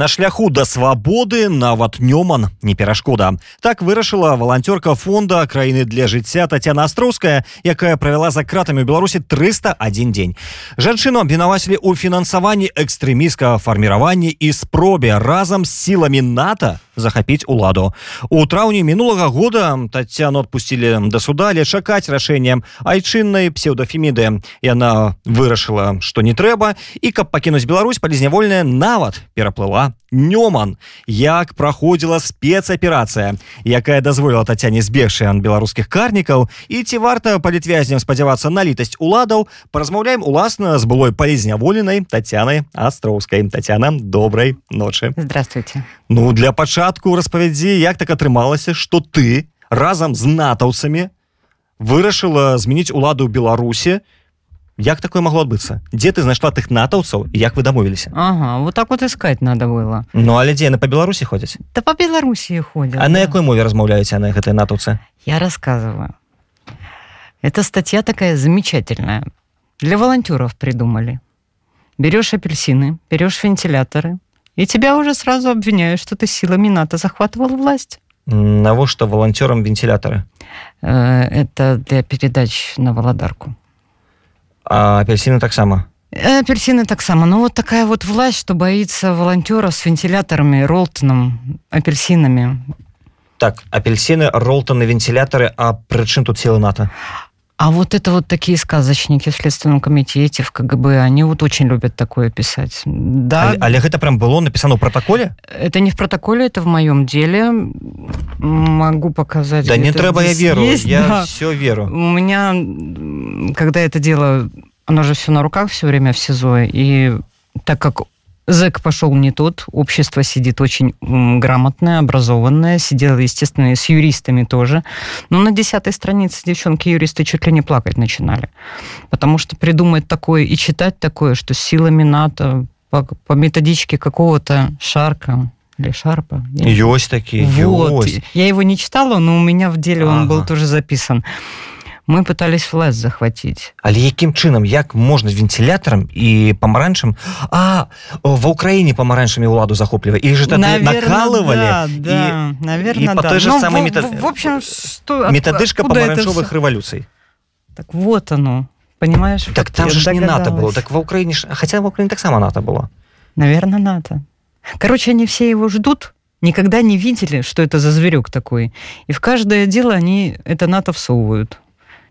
На шляху да свабоды нават нёман не перашкода. Так вырашыла валанцёрка фонда краіны для жыцця Татяна Астроўская, якая правяла за кратамі ў Беларусі 301 дзень. Жанчыну абвінавацілі ў фінансаванні экстрэміскага фарміравання і спробе разам з сіламі НАТО захапіць уладу. У траўні мінулага года Татяну адпусцілі да суда, але чакаць рашэннем айчыннай псеўдафеміды. Яна вырашыла, што не трэба і каб пакінуць Беларусь палізнявольная нават пераплыла Нёман. Як праходзіла спецаперацыя якая дазволіла татяне збегшы ан беларускіх карнікаў. І ці варта палітвязням спадзявацца на літасць уладаў? Паразмаўляем уласна з былой палізняволенай татянай астроўскай. Татяна добрай ночы. Здравствуйте. Ну для пачатку распавядзі як так атрымалася что ты разам з натаўцамі вырашыла змяніць уладу ў беларусе як такое могло адбыцца дзе ты знайшла тых натаўцаў як вы дамовіліся Ага вот так вот искать надо было Ну але дзе яны па беларусі ходзяць да по белоруссии ходят А на да. якой мове размаўляюць яны гэтыя натаўцы я рассказываю эта статья такая замечательная для волонтеров придумали берешь апельсины берешь вентиляторы и тебя уже сразу обвиняют что ты силами НАТО захватывал власть навошта валанцёрам вентилятары Э, это для передач на володарку а апельсины таксама Э, Апельсины так само. Ну, вот такая вот власть, что боится волонтеров с вентиляторами, Ролтоном, апельсинами. так апельсины ролтаны вентилятары а прычым тут силы нато А вот это вот такие сказочники в Следственном комитете, в КГБ, они вот очень любят такое писать. Да, але, але гэта прям было написано ў протоколе это не в протоколе, это в моем деле. Могу показать. да не трэба я веру есть, я да. все веру У меня, когда это дело, оно же все на руках все время в СИЗО, и так как ЗЭК пошел не тот, общество сидит очень грамотное, образованное, сидело, естественно, и с юристами тоже. Но на десятой странице девчонки-юристы чуть ли не плакать начинали. Потому что придумать такое и читать такое, что силами НАТО, по, по методичке какого-то Шарка или Шарпа. ёсць такі вот. ёсць. Я его не читала, но у меня в деле он был Ага. тоже записан Мы пытались власть захватить. але якім чынам як можна з вентилятарам і памаранчам а ва ўкраіне памаранчамі ўладу захоплівае і же тады накалывалі да, да, наверное, и по да. той же Ну, самой в, метод- в- в общем, что... от- метадычка откуда это памаранчовых всё? рэвалюцый Так вот оно, понимаешь? так вот там я же ж не нато было догадалась. так ва ўкраіне ж хаця ва ўкраіне таксама нато было Наверное, НАТО. Короче, они все его ждут, никогда не видели, что это за зверек такой. И в каждое дело они это НАТО всовывают.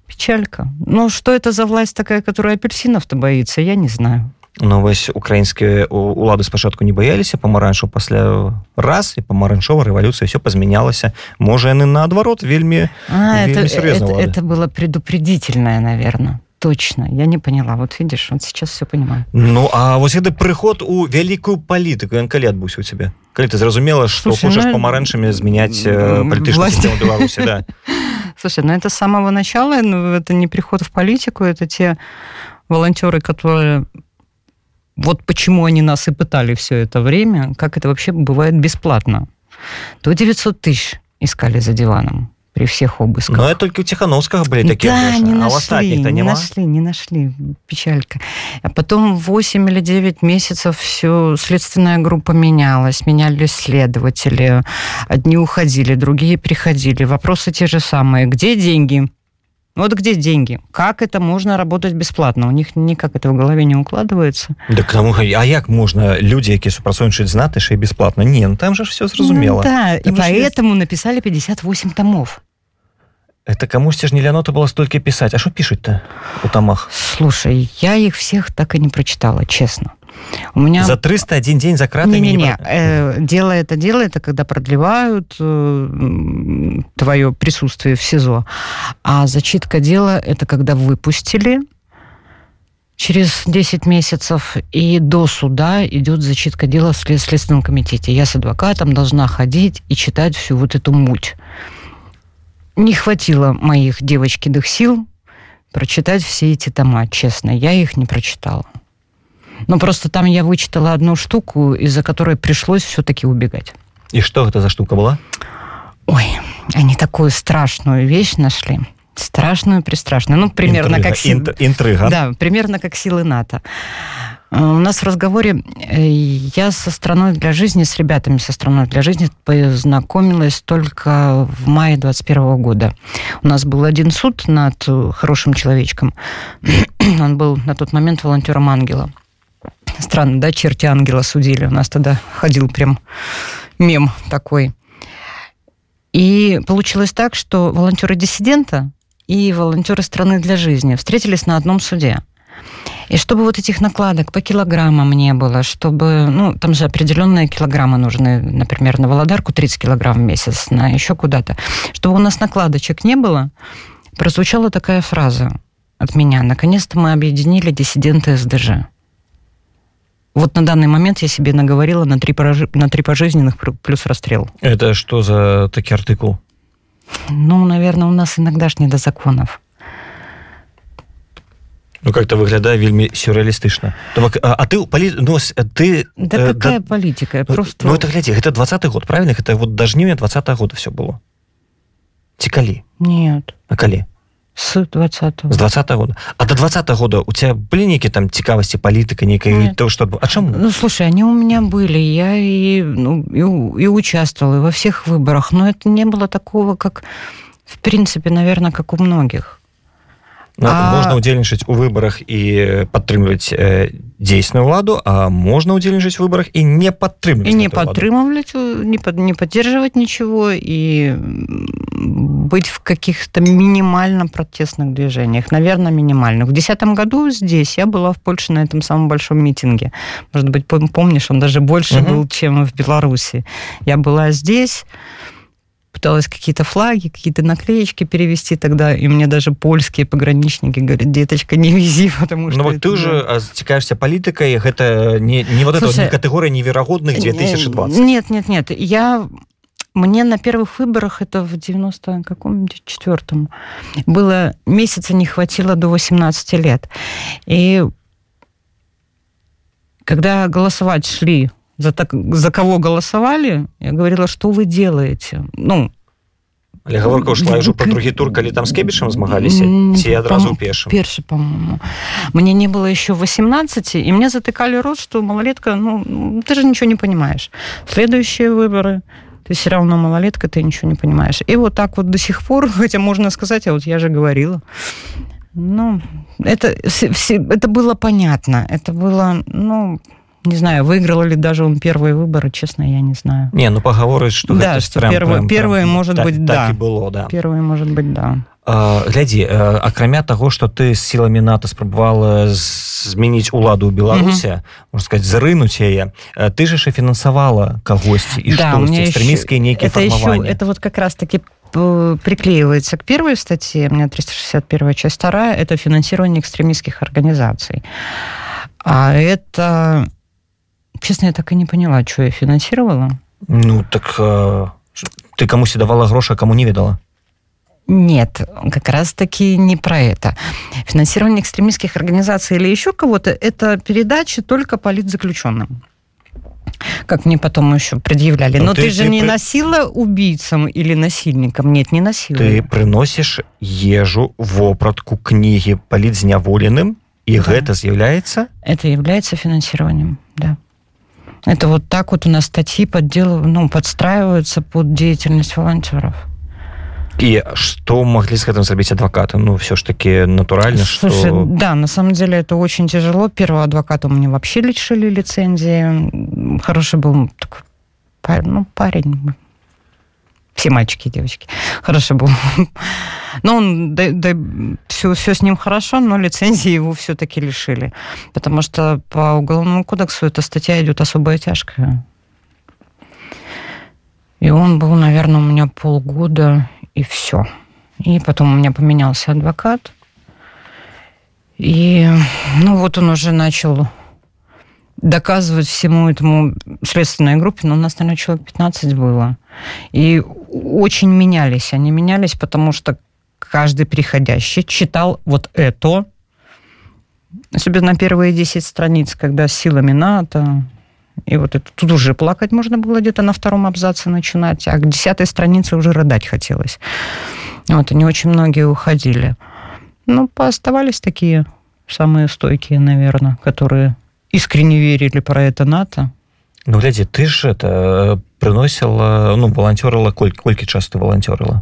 Печалька. Ну, что это за власть такая, которая апельсинов-то боится, я не знаю. Ну вось украінскія у- улады спачатку не баяліся памаранчу пасля раз і памаранчова рэвалюцыя все пазмянялася можа яны наадварот вельмі А, Вельми это, серьезно, это, Влада. это было предупредительное, наверное. Точно, я не поняла. Вот видишь, вот сейчас все понимаю. Ну а вось гэты прыход у вялікую палітыку ён калі адбыўся у цябе калі ты зразумела што Слушай, хочаш ну, памаранчамі змяняць м, палітычную власть. сістэму беларусі да Слушай, ну это с самого начала, ну, это не приход в политику, это те волонтеры, которые... Вот почему они нас и пытали все это время, как это вообще бывает бесплатно. До 900 тысяч искали за диваном при всех обысках. Ну, это только у Тихановского были такие да, гроши, не а у нашли, остальных-то не нашли, не нашли. Печалька. А потом 8 или 9 месяцев все следственная группа менялась, менялись следователи. Одни уходили, другие приходили. Вопросы те же самые. Где деньги? Вот где деньги? Как это можно работать бесплатно? У них никак это в голове не укладывается. Так тому, а як можна людзі які супрацоўнічаюць з наты яшчэ і бесплатно не ну там же ж все зразумела Ну да, и Там же есть- поэтому написали 58 томов. это камусьці ж не лянота было столькі пісаць А що пишуть-то у тамах Слушай, я их всех так и не прочитала, честно. У меня за 301 день за кратами Не-не-не, э, дело это дело, это когда продлевают э, твое присутствие в СИЗО. А зачитка дела это когда выпустили через 10 месяцев, и до суда идет зачитка дела в след- Следственном комитете. Я с адвокатом должна ходить и читать всю вот эту муть. Не хватило моих девочкиных сил прочитать все эти тома, честно. Я их не прочитала. Но просто там я вычитала одну штуку, из-за которой пришлось все-таки убегать. И что это за штука была? Ой, они такую страшную вещь нашли. Страшную, пристрашную. Ну, примерно интрига, как... Си... Инт, интрига. Да, примерно как силы НАТО. Э, у нас в разговоре э, я со страной для жизни, с ребятами со страной для жизни познакомилась только в мае 21 года. У нас был один суд над хорошим человечком. Он был на тот момент волонтером ангела. Странно, да, черти ангела судили. У нас тогда ходил прям мем такой. И получилось так, что волонтеры диссидента и волонтеры страны для жизни встретились на одном суде. И чтобы вот этих накладок по килограммам не было, чтобы, ну, там же определенные килограммы нужны, например, на Володарку 30 килограмм в месяц, на еще куда-то. Чтобы у нас накладочек не было, прозвучала такая фраза от меня. Наконец-то мы объединили диссиденты СДЖ. Вот на данный момент я себе наговорила на три, на три пожизненных плюс расстрел. Это что за такой артикул? Ну, наверное, у нас иногда ж не до законов. Ну, как-то выглядае вельмі сюрреалістычна а, а ты палі... ну, ты да э, какая да... политика ну, просто ну, это глядзі это двадцатый год правильно это вот да жніўня двадцатого года все было ці калі нет а калі с 20 с 20 года. А до 20 года у тебя были некие там цікавости политика некой то что а чем ну слушай они у меня были. Я и ну и, и участвовала и во всех выборах. Но это не было такого как в принципе наверное как у многих Ну, а... можна удзельнічаць у выбарах і падтрымліваць э, дзейсную ладу а можно удзельнічаць у выборах і не падтрымліваць і не падтрымліваць не под не поддерживать ничего и быть в каких-то минимально протестных движениях наверное минимальных в десятом году здесь я была в Польше на этом самом большом митинге может быть помнишь он даже больше угу. был чем в Беларуси я была здесь пыталась какие-то флаги, какие-то наклеечки перевести тогда, и мне даже польские пограничники говорят, деточка, не вези, потому что... Ну, вот ты уже цікаешься политикой, это не, не вот Слушай, это вот, категория невероятных 2020. Нет, нет, нет, я... Мне на первых выборах, это в 90 каком четвертом, было месяца не хватило до 18 лет. И когда голосовать шли за, так, за кого голосовали, я говорила, что вы делаете? Ну, Але гаворка ўшла ўжо про другі тур калі там с кебішем змагаліся ці адразу пешым першы по-моему мне не было еще 18 и мне затыкали рот что малолетка ну ты же ничего не понимаешь следующие выборы ты все равно малолетка ты ничего не понимаешь и вот так вот до сих пор хотя можно сказать а вот я же говорила ну это все, это было понятно это было ну не знаю, выиграл ли даже он первые выборы, честно, я не знаю. Не, ну поговорить, что да, что прям, первые, прям, первые прям, может так, быть, да. Так и было, да. Первые, может быть, да. Uh, глядзі uh, акрамя таго што ты з сіламі нато спрабавала змяніць уладу ў беларусе mm -hmm. можна сказать зарынуць яе uh, ты же ж і фінансавала кагосьці і да, экстремістскія нейкія это еще, это вот как раз таки приклеивается к первой статье у меня 361 часть вторая это финансирование экстремистских организаций а это Честно, я так и не поняла, что я финансировала. Ну, так э, ты кому-то давала гроши, а кому не видала? Нет, как раз-таки не про это. Финансирование экстремистских организаций или еще кого-то – это передачи только политзаключенным. Как мне потом еще предъявляли. Но, ну, Но ты, ты же ты не при... носила убийцам или насильникам? Нет, не носила. Ты приносишь ежу в опратку книги политзняволенным, и да. это является? Это является финансированием, да. Это вот так вот у нас статьи поддел, ну, подстраиваются под деятельность волонтеров. И что могли с этим забить адвокаты? Ну, все ж таки натурально, Слушай, что... да, на самом деле это очень тяжело. Первого адвоката у меня вообще лишили лицензии. Хороший был такой, ну, парень, все мальчики и девочки. Хорошо был. Но он, да, да, все, все с ним хорошо, но лицензии его все-таки лишили. Потому что по Уголовному кодексу эта статья идет особая тяжкая. И он был, наверное, у меня полгода, и все. И потом у меня поменялся адвокат. И, ну, вот он уже начал доказывать всему этому следственной группе, но у нас, наверное, человек 15 было. И очень менялись. Они менялись, потому что каждый приходящий читал вот это, Особенно первые 10 страниц, когда силами НАТО, и вот это, тут уже плакать можно было где-то на втором абзаце начинать, а к десятой странице уже рыдать хотелось. Вот, и не очень многие уходили. Ну, пооставались такие самые стойкие, наверное, которые искренне верили про это НАТО. Ну, глядзі ты ж это прыносіла ну волонтерила коль колькі часто волонтерила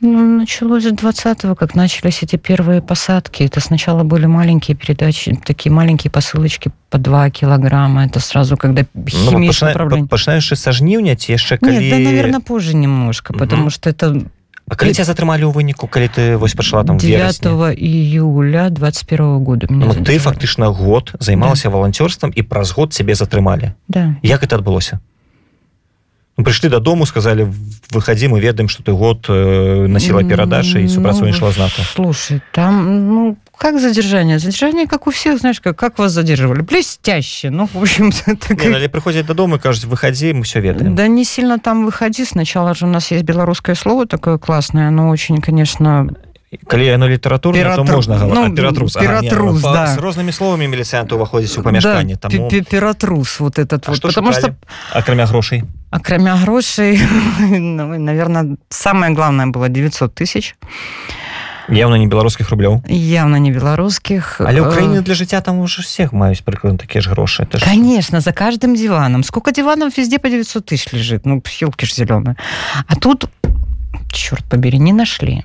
Ну, началось с 20-го, как начались эти первые посадки. Это сначала были маленькие передачи, такие маленькие посылочки по 2 килограмма. Это сразу, когда ну, химия пачна... управления. пачынаеш са жніўня ці яшчэ калі... Нет, да, наверное, позже немножко, Мгм. потому что это А калі тебя затрымалі ў выніку калі ты вось пачала там 9 июля 21 года ну, ты фактычна год займалася да. валанцёрствам і праз год цябе затрымалі Да. як это адбылося ну, прыйшлі дадому сказали выходи мы ведаем что ты год э, насіла перадачы і супрацоўнічала з нато Слушай, там, ну, как задержание? Задержание, как у всех, знаешь, как, как вас задерживали? Блестяще. Ну, в общем-то, так... Не, ну, але прыходзяць дадому кажуць выходи мы все ведаем Да не сильно там выходи. Сначала же у нас есть белорусское слово такое классное, оно очень, конечно... калі яно літаратурна то Піратру- можна ну, ну, піратрус піратрус, па- да. з рознымі словамі міліцыянты ўваходзіць у памяшканне да, таму пи- пи- пиратрус вот этот А вот. што Потому шукалі? что, акрамя грошай а кроме грошей, ну, наверное, самое главное было 900 тысяч. явно не беларускіх рублёў Явно не белорусских. але Э, ўкраіны для жыцця там уже всех маюць прыкладна такія ж грошы Это ж- Конечно, за каждым диваном. Сколько диванов везде по 900 тысяч лежит? Ну, елки ж зеленые. А тут, черт побери, не нашли.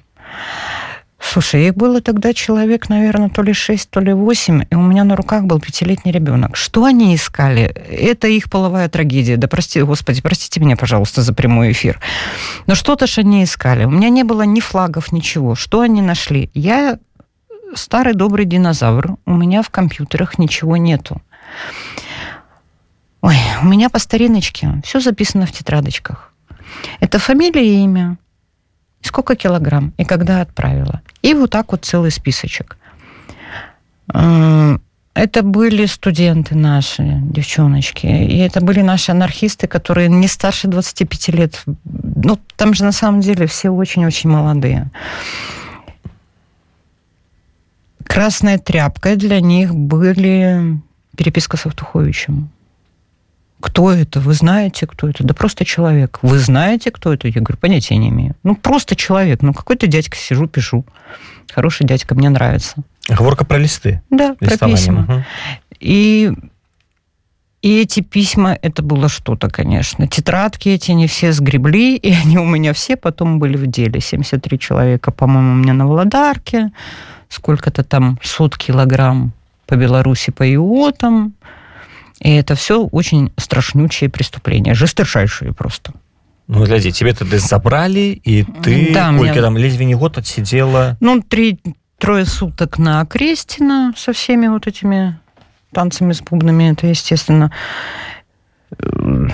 Слушай, их было тогда человек, наверное, то ли 6, то ли 8, и у меня на руках был пятилетний ребенок. Что они искали? Это их половая трагедия. Да прости, господи, простите меня, пожалуйста, за прямой эфир. Но что-то ж они искали. У меня не было ни флагов, ничего. Что они нашли? Я старый добрый динозавр. У меня в компьютерах ничего нету. Ой, у меня по стариночке все записано в тетрадочках. Это фамилия и имя, сколько килограмм и когда отправила. И вот так вот целый списочек. М, Это были студенты наши, девчоночки. И это были наши анархисты, которые не старше 25 лет. Ну, там же на самом деле все очень-очень молодые. Красной тряпкой для них были переписка с Автуховичем. Кто это? Вы знаете, кто это? Да просто человек. Вы знаете, кто это? Я говорю, понятия не имею. Ну, просто человек. Ну, какой-то дядька сижу, пишу. Хороший дядька, мне нравится. гаворка про лісты Да, про письма. И, и эти письма, это было что-то, конечно. Тетрадки эти не все сгребли, и они у меня все потом были в деле. 73 человека, по-моему, у меня на Володарке, сколько-то там сот килограмм по Беларуси, по ИОТам. И это все очень страшнючие преступления, жесточайшие просто. Ну глядзі тебе тады забралі і ты Да, колькі мне- там ледзьве не год адсидела Ну, три, трое суток на Крестина со всеми вот этими танцами с бубнами, это, естественно, э,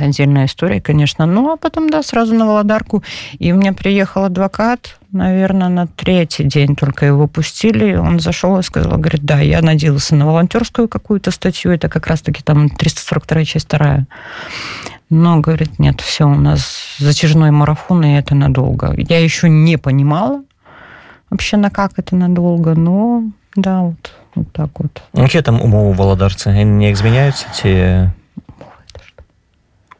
это отдельная история, конечно. Ну, а потом, да, сразу на Володарку. И у меня приехал адвокат, наверное, на третий день только его пустили. Он зашел и сказал, говорит, да, я надеялся на волонтерскую какую-то статью, это как раз-таки там 342 часть вторая. Но, говорит, нет, все, у нас затяжной марафон, и это надолго. Я еще не понимала вообще, на как это надолго, но да, вот, вот так вот. якія там умовы валадарцы Яны неяк змяняюцца ці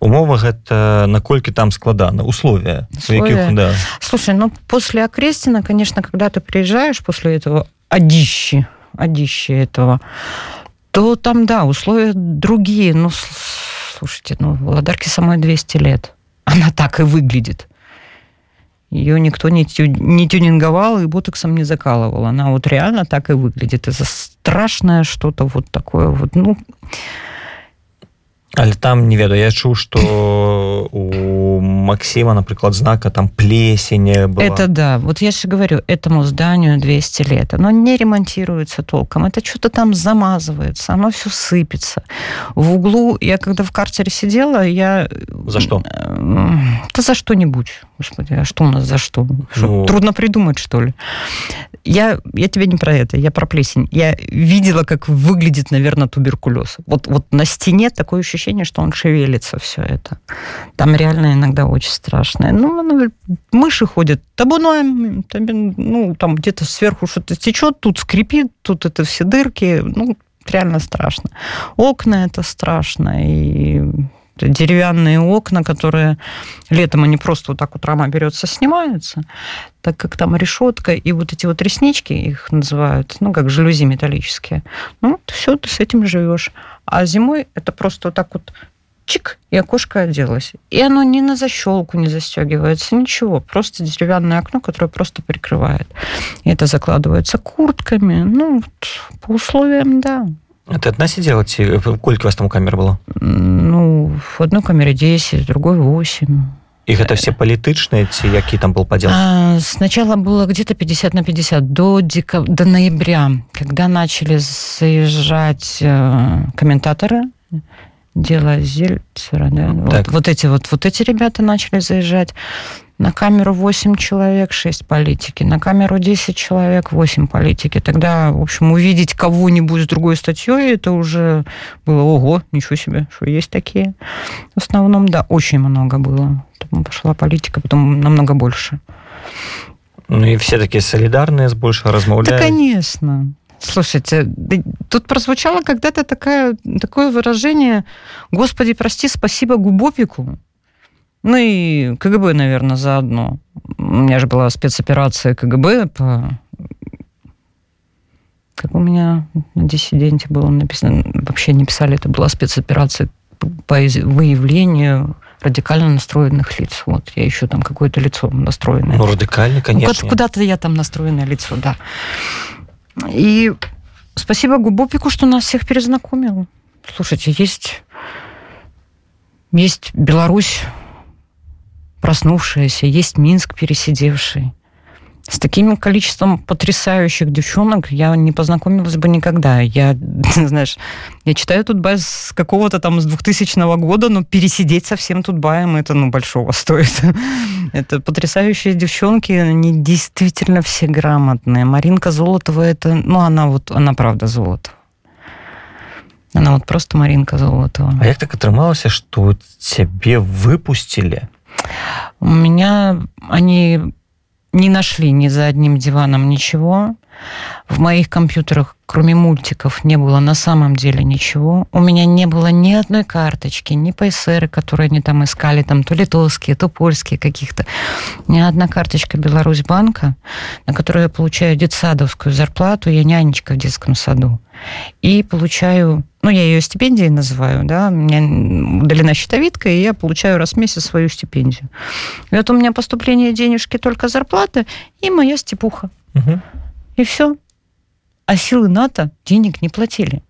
умова гэта наколькі там складана условия Условия? да Слушай, ну после Окрестина, конечно, когда ты приезжаешь после этого одищи, одищи этого, то там, да, условия другие. Ну, с- слушайте, ну, Володарке самой 200 лет. Она так и выглядит. Ее никто не, тю- не тюнинговал и ботоксом не закалывал. Она вот реально так и выглядит. Это страшное что-то вот такое вот. Ну, але там не ведаю я чуў что у Максима напрыклад знака там плесень была. Это да. Вот я же говорю, этому зданию 200 лет. Оно не ремонтируется толком. Это что-то там замазывается. Оно все сыпется. В углу, я когда в карцере сидела, я... За что? Эм, Да за что-нибудь. Господи, а что у нас за что? Что, Ну. Трудно придумать, что ли? Я, я тебе не про это, я про плесень. Я видела, как выглядит, наверное, туберкулез. Вот, вот на стене такое ощущение, ощущение, что он шевелится, все это. Там реально иногда очень страшно. Ну, мыши ходят табуном, ну, там где-то сверху что-то течет, тут скрипит, тут это все дырки, ну, реально страшно. Окна это страшно, и деревянные окна, которые летом они просто вот так вот рама берется, снимаются, так как там решетка и вот эти вот реснички, их называют, ну, как жалюзи металлические. Ну, все, ты с этим живешь. А зимой это просто вот так вот чик, и окошко оделось. И оно ни на защелку не застегивается, ничего. Просто деревянное окно, которое просто прикрывает. И это закладывается куртками. Ну, вот, по условиям, да. А ты одна сидела? Сколько у вас там камер было? Ну, в одной камере 10, в другой 8. Их это все политычные, ці які там был подел? А, сначала было где-то 50 на 50 до, декаб... до ноября, когда начали заезжать э, комментаторы, дело Зельцера, да? Вот, вот эти вот, вот эти ребята начали заезжать. На камеру 8 человек, 6 политики. На камеру 10 человек, 8 политики. Тогда, в общем, увидеть кого-нибудь с другой статьей, это уже было, ого, ничего себе, что есть такие. В основном, да, очень много было. Потом пошла политика, потом намного больше. Ну и все такие солидарные, с больше размовляют. Да, конечно. Слушайте, тут прозвучало когда-то такое, такое выражение «Господи, прости, спасибо Губопику». Ну и КГБ, наверное, заодно. У меня же была спецоперация КГБ по... Как у меня на диссиденте было написано, вообще не писали, это была спецоперация по выявлению радикально настроенных лиц. Вот, я еще там какое-то лицо настроенное. Ну, радикально, конечно. Ну, куда-то я там настроенное лицо, да. И спасибо Губопику, что нас всех перезнакомил. Слушайте, есть, есть Беларусь, проснувшаяся, есть Минск пересидевший. С таким количеством потрясающих девчонок я не познакомилась бы никогда. Я, знаешь, я читаю Тутбай с какого-то там с 2000 года, но пересидеть совсем Тутбаем это, ну, большого стоит. Это потрясающие девчонки, они действительно все грамотные. Маринка Золотова это, ну, она вот, она правда Золотова. Она вот просто Маринка Золотова. А як так атрымалася, что тебе выпустили у меня они не нашли ни за одним диваном ничего. В моих компьютерах, кроме мультиков, не было на самом деле ничего. У меня не было ни одной карточки, ни ПСР, которые они там искали, там то литовские, то польские каких-то. Ни одна карточка Беларусьбанка, на которую я получаю детсадовскую зарплату, я нянечка в детском саду. И получаю ну, я ее стипендией называю, да, у меня удалена щитовидка, и я получаю раз в месяц свою стипендию. И вот у меня поступление денежки только зарплата и моя степуха. Угу. И все. А силы НАТО денег не платили.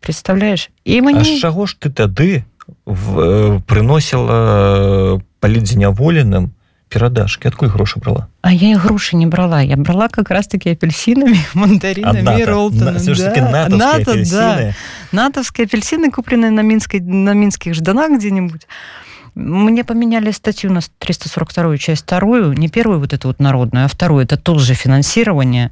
Представляешь? І мені... А з чого ж ти тоді в, э, приносила політзняволеним перадашки? Откуль гроши брала? А я и гроши не брала. Я брала как раз-таки апельсинами, мандаринами, а Ролтоном. Все-таки да. натовские НАТО, апельсины. Да. Натовские апельсины, купленные на, Минской, на минских жданах где-нибудь. Мне поменяли статью на 342 часть вторую, не первую вот эту вот народную, а вторую. Это тоже финансирование,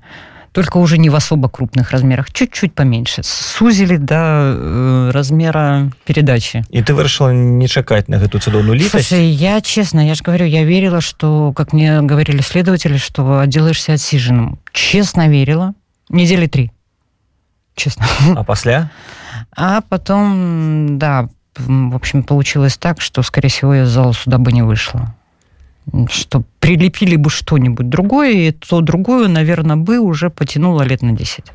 только уже не в особо крупных размерах, чуть-чуть поменьше. Сузили до э, размера передачи. И ты вырашила не чекать на эту цудовную литость? Слушай, я честно, я же говорю, я верила, что, как мне говорили следователи, что отделаешься отсиженным. Честно верила. Недели три. Честно. А после? А потом, да, в общем, получилось так, что, скорее всего, я из зала суда бы не вышла. Что прилепили бы что-нибудь другое, и то другое, наверное, бы уже потянуло лет на 10.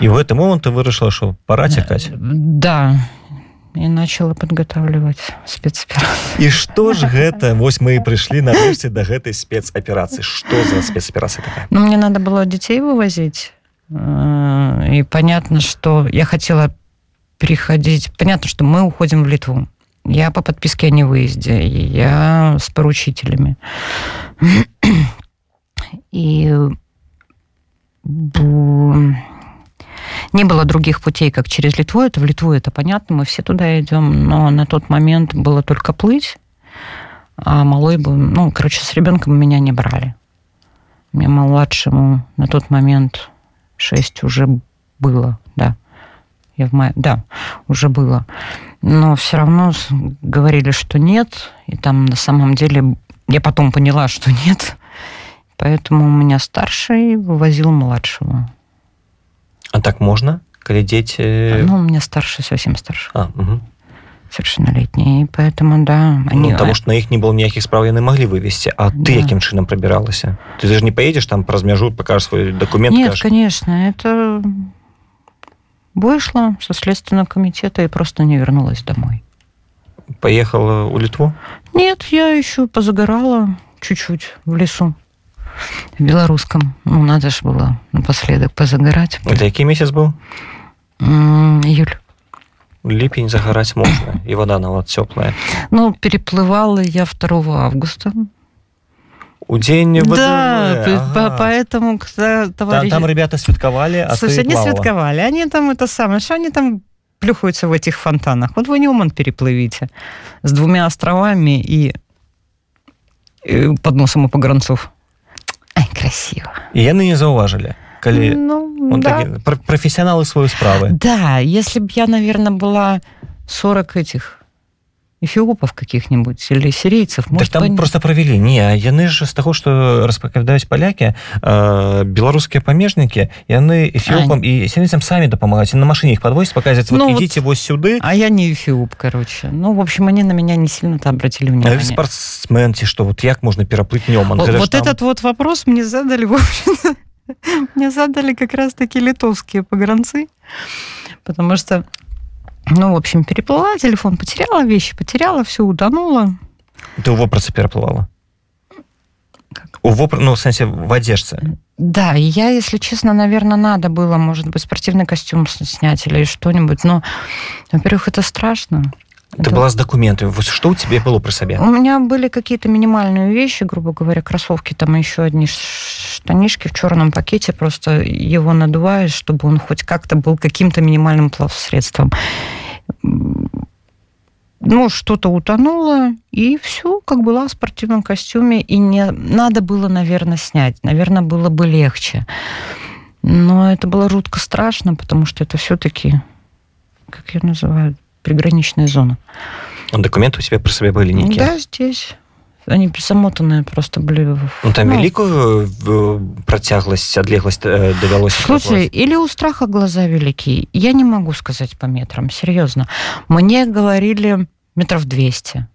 И в этот момент ты вырашила, что пора текать? Да, и начала подготавливать спецоперацию. И что же это? Вот мы и пришли на нарешті до этой спецоперации. Что за спецоперация такая? Ну, мне надо было детей вывозить. Э, и понятно, что я хотела переходить. Понятно, что мы уходим в Литву. Я по подписке о невыезде, я с поручителями. И не было других путей, как через Литву. Это в Литву, это понятно, мы все туда идем. Но на тот момент было только плыть, а малой бы... Ну, короче, с ребенком меня не брали. Мне младшему на тот момент 6 уже было, да Я в мае, да, уже было. Но все равно с- говорили, что нет. И там на самом деле я потом поняла, что нет. Поэтому у меня старший вывозил младшего. А так можна калі дзеці Ну, у меня старший совсем старше, а, угу. совершеннолетний. И поэтому, да, они... ну, тому што на іх не было ніякіх справ яны маглі вывесці А ты Да. якім чынам прабіралася ты, ты ж не поедешь там праз мяжу покажешь свой документ Нет, кажешь, конечно, это вышла со Следственного комитета и просто не вернулась домой. поехала у літву Нет, я еще позагорала чуть-чуть в лесу. В белорусском. Ну, надо же было напоследок позагорать. это які месяц быў М, Июль. ліпень загараць можна і вода нават цёплая Ну, переплывала я 2 августа. у дзень Да, п- по- поэтому когда там, товарищи... там ребята святкавалі а Слушай, ты они плавала. святковали. Они там это самое, что они там плюхаются в этих фонтанах. Вот вы Ньюман переплывите с двумя островами и, и под носом у погранцов. Ай, красиво. і яны не заўважылі калі Ну, он да. такі, пр- прафесіяналы сваёй справы Да, если бы я, наверное, была 40 этих эфиопов каких-нибудь или сирийцев, Так может, там бы они- просто правілі не яны ж з таго што распавядаюць палякі э, беларускія памежнікі яны эфіопам і сірыйцам самі дапамагаюць на машине іх падвозіць паказаць вот, Ну, вот- ідзіце вось сюды А я не эфиоп, короче. Ну, в общем, они на меня не сильно-то обратили А внимание. вы спортсмен ці што вот як можна пераплыць нёман Вот, Гэта ж вот там- этот вот вопрос мне задали, в общем мне задали как раз-таки литовские погранцы, потому что, ну, в общем, переплыла, телефон потеряла, вещи потеряла, все утонуло. ты у вопрацы пераплывала у вопр... ну в сэнсе в адзежцы Да, я, если честно, наверное, надо было, может быть, спортивный костюм снять или что-нибудь, но, во-первых, это страшно. Ты Это- была з дакументамі вот што ў тебе было пры сабе У меня были какие-то минимальные вещи, грубо говоря, кроссовки, там еще одни штанишки в черном пакете, просто его надуваешь, чтобы он хоть как-то был каким-то минимальным плавсредством. Ну, что-то утонуло, и все, как была в спортивном костюме, и не надо было, наверное, снять. Наверное, было бы легче. Но это было жутко страшно, потому что это все-таки, как ее называют, приграничная зона. документы у тебе пры сабе былі нейкія Да, здесь. Они замотанные просто были. в- ну там ну, вялікую э, працягласць адлегласць э, давялося Слушай, или у страха глаза велики. Я не могу сказать по метрам, серьезно. Мне говорили метров 200.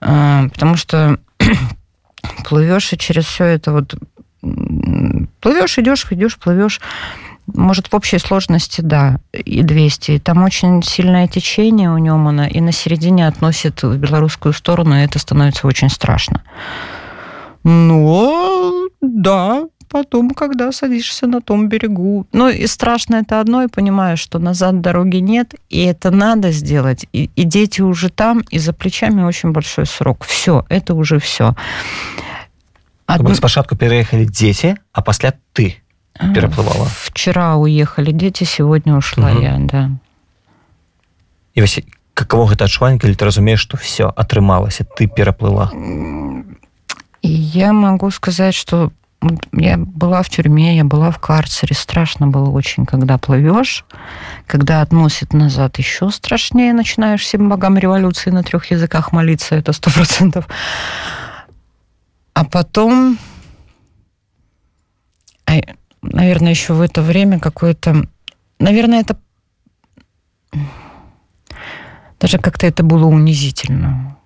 А, Потому что плывешь и через все это вот м, плывешь, идешь, идешь, плывешь. Может, в общей сложности, да, и 200. И там очень сильное течение у Немана, и на середине относит в белорусскую сторону, и это становится очень страшно. Но, да, потом, когда садишься на том берегу. Ну, и страшно это одно, и понимаешь, что назад дороги нет, и это надо сделать. И, и дети уже там, и за плечами очень большой срок. Все, это уже все. Одну... спачатку пераехалі дзеці а пасля ты пераплывала Вчера уехали дети, сегодня ушла Мгм. я, да. і вось каково гэта адчуванне калі ты разумееш што все атрымалася ты пераплыла И я могу сказать, что я была в тюрьме, я была в карцере. Страшно было очень, когда плывешь, когда относит назад еще страшнее. Начинаешь всем богам революции на трех языках молиться, это сто процентов. А потом, наверное, еще в это время какое-то... Наверное, это... Даже как-то это было унизительно.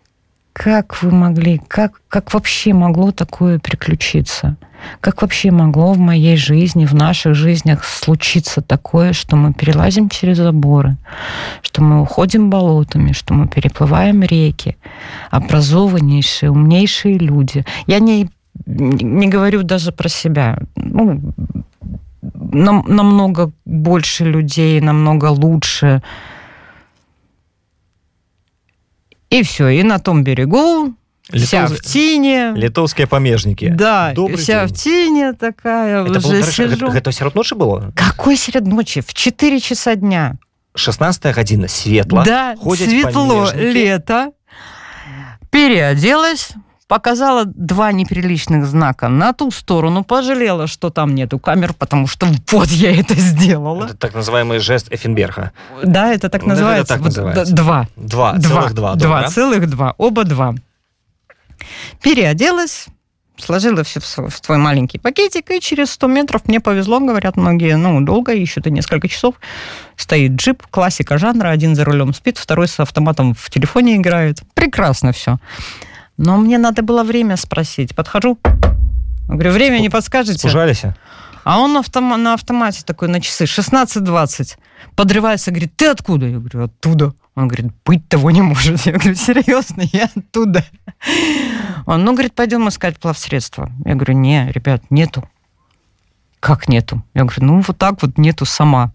Как вы могли, как, как вообще могло такое приключиться? Как вообще могло в моей жизни, в наших жизнях случиться такое, что мы перелазим через заборы, что мы уходим болотами, что мы переплываем реки, образованнейшие, умнейшие люди. Я не, не говорю даже про себя. Ну, нам, намного больше людей, намного лучше. И все, и на том берегу, вся Літоў- в тине. літоўскія памежнікі Да, и Добрый вся день. в тине такая, Это было, уже дарэчы, сижу. гэта, гэта сярод ночы было Какой средь ночи? В 4 часа дня. 16 гадзіна светла да, ходзяць светло, памежнікі. лето. Переоделась, показала два неприличных знака на ту сторону, пожалела, что там нету камер, потому что вот я это сделала. Это так называемый жест Эффенберга. Да, это так Ну, это называется. так Вот, называется. Два. Два, Два. целых два. Два, добре. целых два. Оба два. Переоделась, сложила все в свой, в твой маленький пакетик, и через 100 метров мне повезло, говорят многие, ну, долго, ищут и несколько часов. Стоит джип, классика жанра, один за рулем спит, второй с автоматом в телефоне играет. Прекрасно все. Но мне надо было время спросить. Подхожу, говорю, время не подскажете? Спужались? А он автома- на автомате такой на часы, 16.20. Подрывается, говорит, ты откуда? Я говорю, оттуда. Он говорит, быть того не может. Я говорю, серьезно, я оттуда. Он, ну, говорит, пойдем искать плавсредства. Я говорю, не, ребят, нету. Как нету? Я говорю, ну, вот так вот нету сама.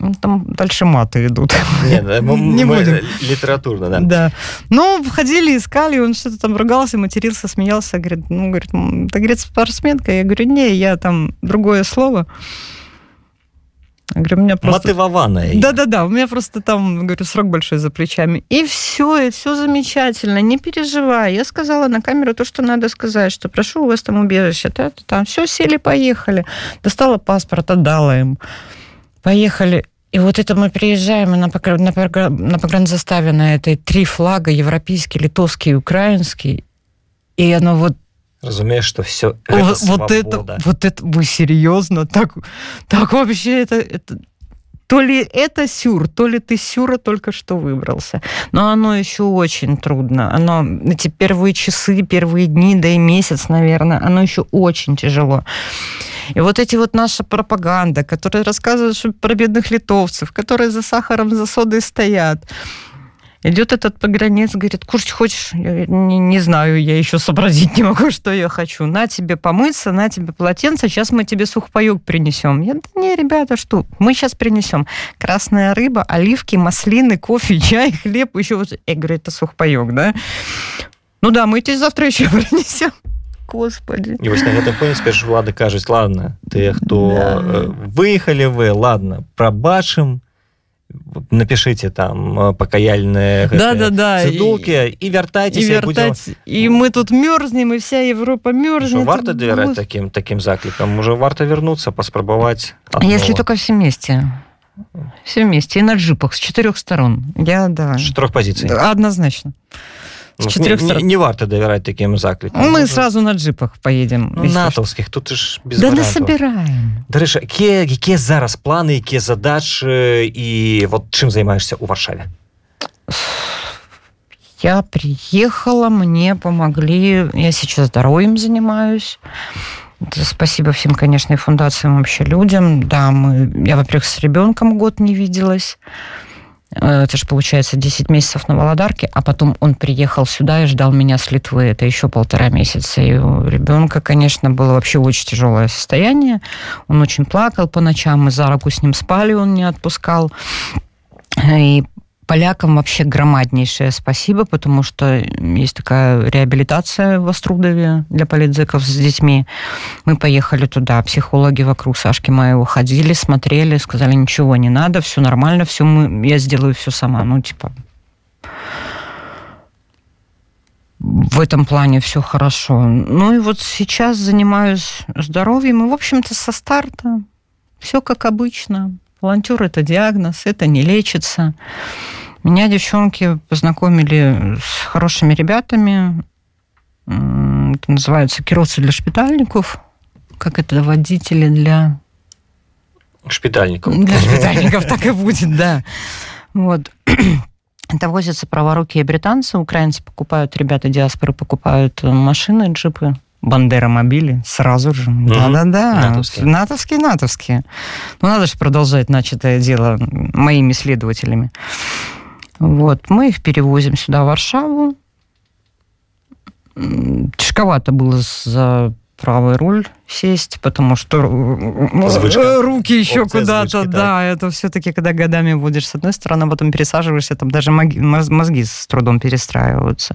Ну, там дальше маты идут. Не мы будем. литературно, да. Да. Ну, ходили, искали, он что-то там ругался, матерился, смеялся. Говорит, ну, говорит, «М, ты, говорит, спортсменка. Я говорю, не, я там другое слово. Я говорю, у меня просто... Мотивованная. Да-да-да, у меня просто там, говорю, срок большой за плечами. И все, и все замечательно, не переживай. Я сказала на камеру то, что надо сказать, что прошу у вас там убежище. та там все, сели, поехали. Достала паспорт, отдала им. Поехали. И вот это мы приезжаем на, погра- на, погра- на погранзаставе на этой три флага, европейский, литовский и украинский. И оно вот Разумеешь, что все это вот, вот это, свобода. вот это, вы серьезно? Так, так вообще это, это... То ли это сюр, то ли ты сюра только что выбрался. Но оно еще очень трудно. Оно, эти первые часы, первые дни, да и месяц, наверное, оно еще очень тяжело. И вот эти вот наша пропаганда, которая рассказывает про бедных литовцев, которые за сахаром, за содой стоят. Идет этот погранец, говорит, кушать хочешь? Я не, не знаю, я еще сообразить не могу, что я хочу. На тебе помыться, на тебе полотенце, сейчас мы тебе сухпайок принесем. Я, да не, ребята, что? Мы сейчас принесем красная рыба, оливки, маслины, кофе, чай, хлеб, еще вот. Я говорю, это сухпайок, да? Ну да, мы тебе завтра еще принесем Господи. І ось на гэтым поні спеш улады кажуць ладно ты хто Да. э, выехалі вы ладно прабачым напишите там э, пакаяльныя Да-да-да, цыдулки і И вяртайцеся будзе вертать. И мы тут мерзнем, и вся Европа мерзнет. варта И, давяраць Гос- таким таким заклікам уже варта вернуться паспрабаваць А Если только все вместе. Все вместе. И на джипах с четырех сторон. Я, да. з чатырох пазіцый Да, Однозначно. С Ну, четырех не, сторон. не, не варта давяраць таким заклікам Мы сразу на джипах поедем. если что. натаўскіх тут ж без Да варыянтаў. насобираем. Дарэчы якія якія зараз планы якія задачы і вот чым займаешься у варшаве Я приехала, мне помогли. Я сейчас здоровьем занимаюсь. Это спасибо всем, конечно, и фундациям, вообще людям. Да, мы, я, во-первых, с ребенком год не виделась. Э, Это же, получается, 10 месяцев на Володарке, а потом он приехал сюда и ждал меня с Литвы. Это еще полтора месяца. И у ребенка, конечно, было вообще очень тяжелое состояние. Он очень плакал по ночам, мы за руку с ним спали, он не отпускал. И полякам вообще громаднейшее спасибо, потому что есть такая реабилитация в Острудове для политзеков с детьми. Мы поехали туда, психологи вокруг Сашки моего ходили, смотрели, сказали, ничего не надо, все нормально, все мы, я сделаю все сама. Ну, типа, в этом плане все хорошо. Ну и вот сейчас занимаюсь здоровьем, и, в общем-то, со старта все как обычно. Волонтер – это диагноз, это не лечится. Меня девчонки познакомили с хорошими ребятами. М, Это называется кировцы для шпитальников. Как это водители для шпітальнікаў для шпитальников так и будет, да. Вот. Это возятся праворукие британцы, украинцы покупают, ребята диаспоры покупают э, машины, джипы, бандеромобили сразу же. Да-да-да. Натовские. Натовские, натовские. Ну, надо же продолжать начатое дело моими следователями. Вот. Мы их перевозим сюда, в Варшаву. Тяжковато было за правый руль сесть, потому что э, Звычка. э, руки еще куда-то, да, да. это все-таки, когда годами будешь с одной стороны, а потом пересаживаешься, там даже мозги с трудом перестраиваются.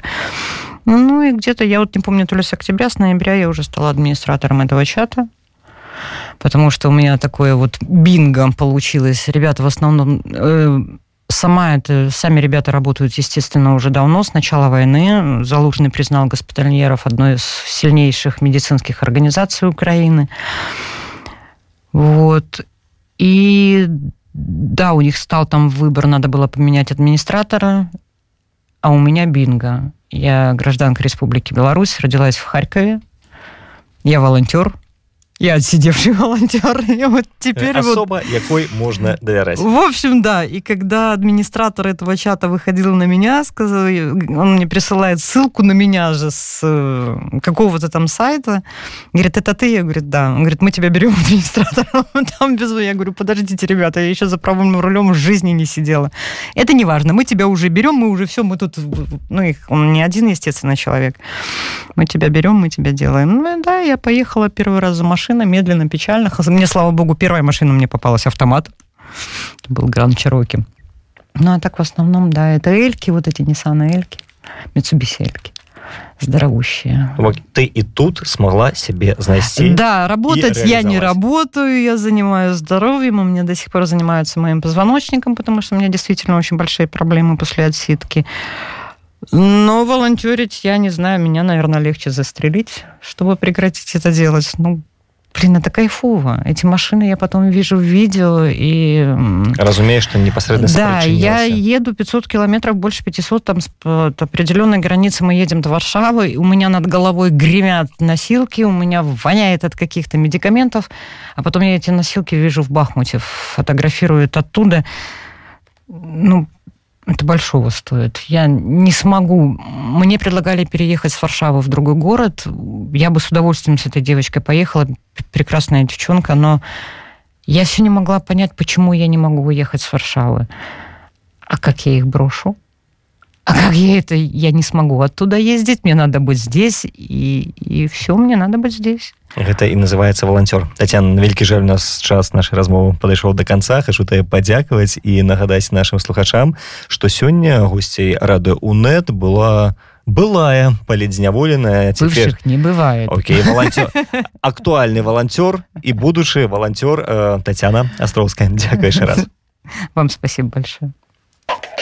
Ну и где-то, я вот не помню, то ли с октября, с ноября я уже стала администратором этого чата, потому что у меня такое вот бинго получилось. Ребята в основном э, сама это, сами ребята работают, естественно, уже давно, с начала войны. Залужный признал госпитальеров одной из сильнейших медицинских организаций Украины. Вот. И да, у них стал там выбор, надо было поменять администратора, а у меня бинго. Я гражданка Республики Беларусь, родилась в Харькове. Я волонтер, я отсидевший волонтер. И вот теперь Особо, вот... якой можно доверять. В общем, да. И когда администратор этого чата выходил на меня, сказал, он мне присылает ссылку на меня же с э, какого-то там сайта. Говорит, это ты? Я говорю, да. Он говорит, мы тебя берем администратора. Там без... Я говорю, подождите, ребята, я еще за правым рулем в жизни не сидела. Это не важно. Мы тебя уже берем, мы уже все, мы тут... Ну, их, он не один, естественно, человек. Мы тебя берем, мы тебя делаем. Ну, да, я поехала первый раз за машиной машина, медленно, печально. Мне, слава богу, первая машина мне попалась автомат. Это был Гранд Чироки. Ну, а так в основном, да, это Эльки, вот эти Nissan Эльки, Mitsubishi Эльки здоровущие. Ты и тут смогла себе знайти. Да, работать я не работаю, я занимаюсь здоровьем, у меня до сих пор занимаются моим позвоночником, потому что у меня действительно очень большие проблемы после отсидки. Но волонтерить, я не знаю, меня, наверное, легче застрелить, чтобы прекратить это делать. Ну, блин, это кайфово. Эти машины я потом вижу в видео и... Разумеешь, что непосредственно Да, я еду 500 километров, больше 500, там с определенной границы мы едем до Варшавы, у меня над головой гремят носилки, у меня воняет от каких-то медикаментов, а потом я эти носилки вижу в Бахмуте, фотографируют оттуда. Ну, большого стоит. Я не смогу. Мне предлагали переехать с Варшавы в другой город. Я бы с удовольствием с этой девочкой поехала. Прекрасная девчонка, но я все не могла понять, почему я не могу уехать с Варшавы. А как я их брошу? А как я это? Я не смогу оттуда ездить, мне надо быть здесь, и, и все, мне надо быть здесь. Гэта і называется волонтер Татьяна вялікі жаль у нас час нашай размовы падышоў до конца. Хочу тебе падзякаваць і нагадаць нашим слухачам что сёння гусцей рады унет была былая палідзняволеная теперь не бывает. Окей, волонтер актуальны волонтер і будучы волонтер э, Татьяна астровская дзякуй яшчэ раз. Вам спасибо большое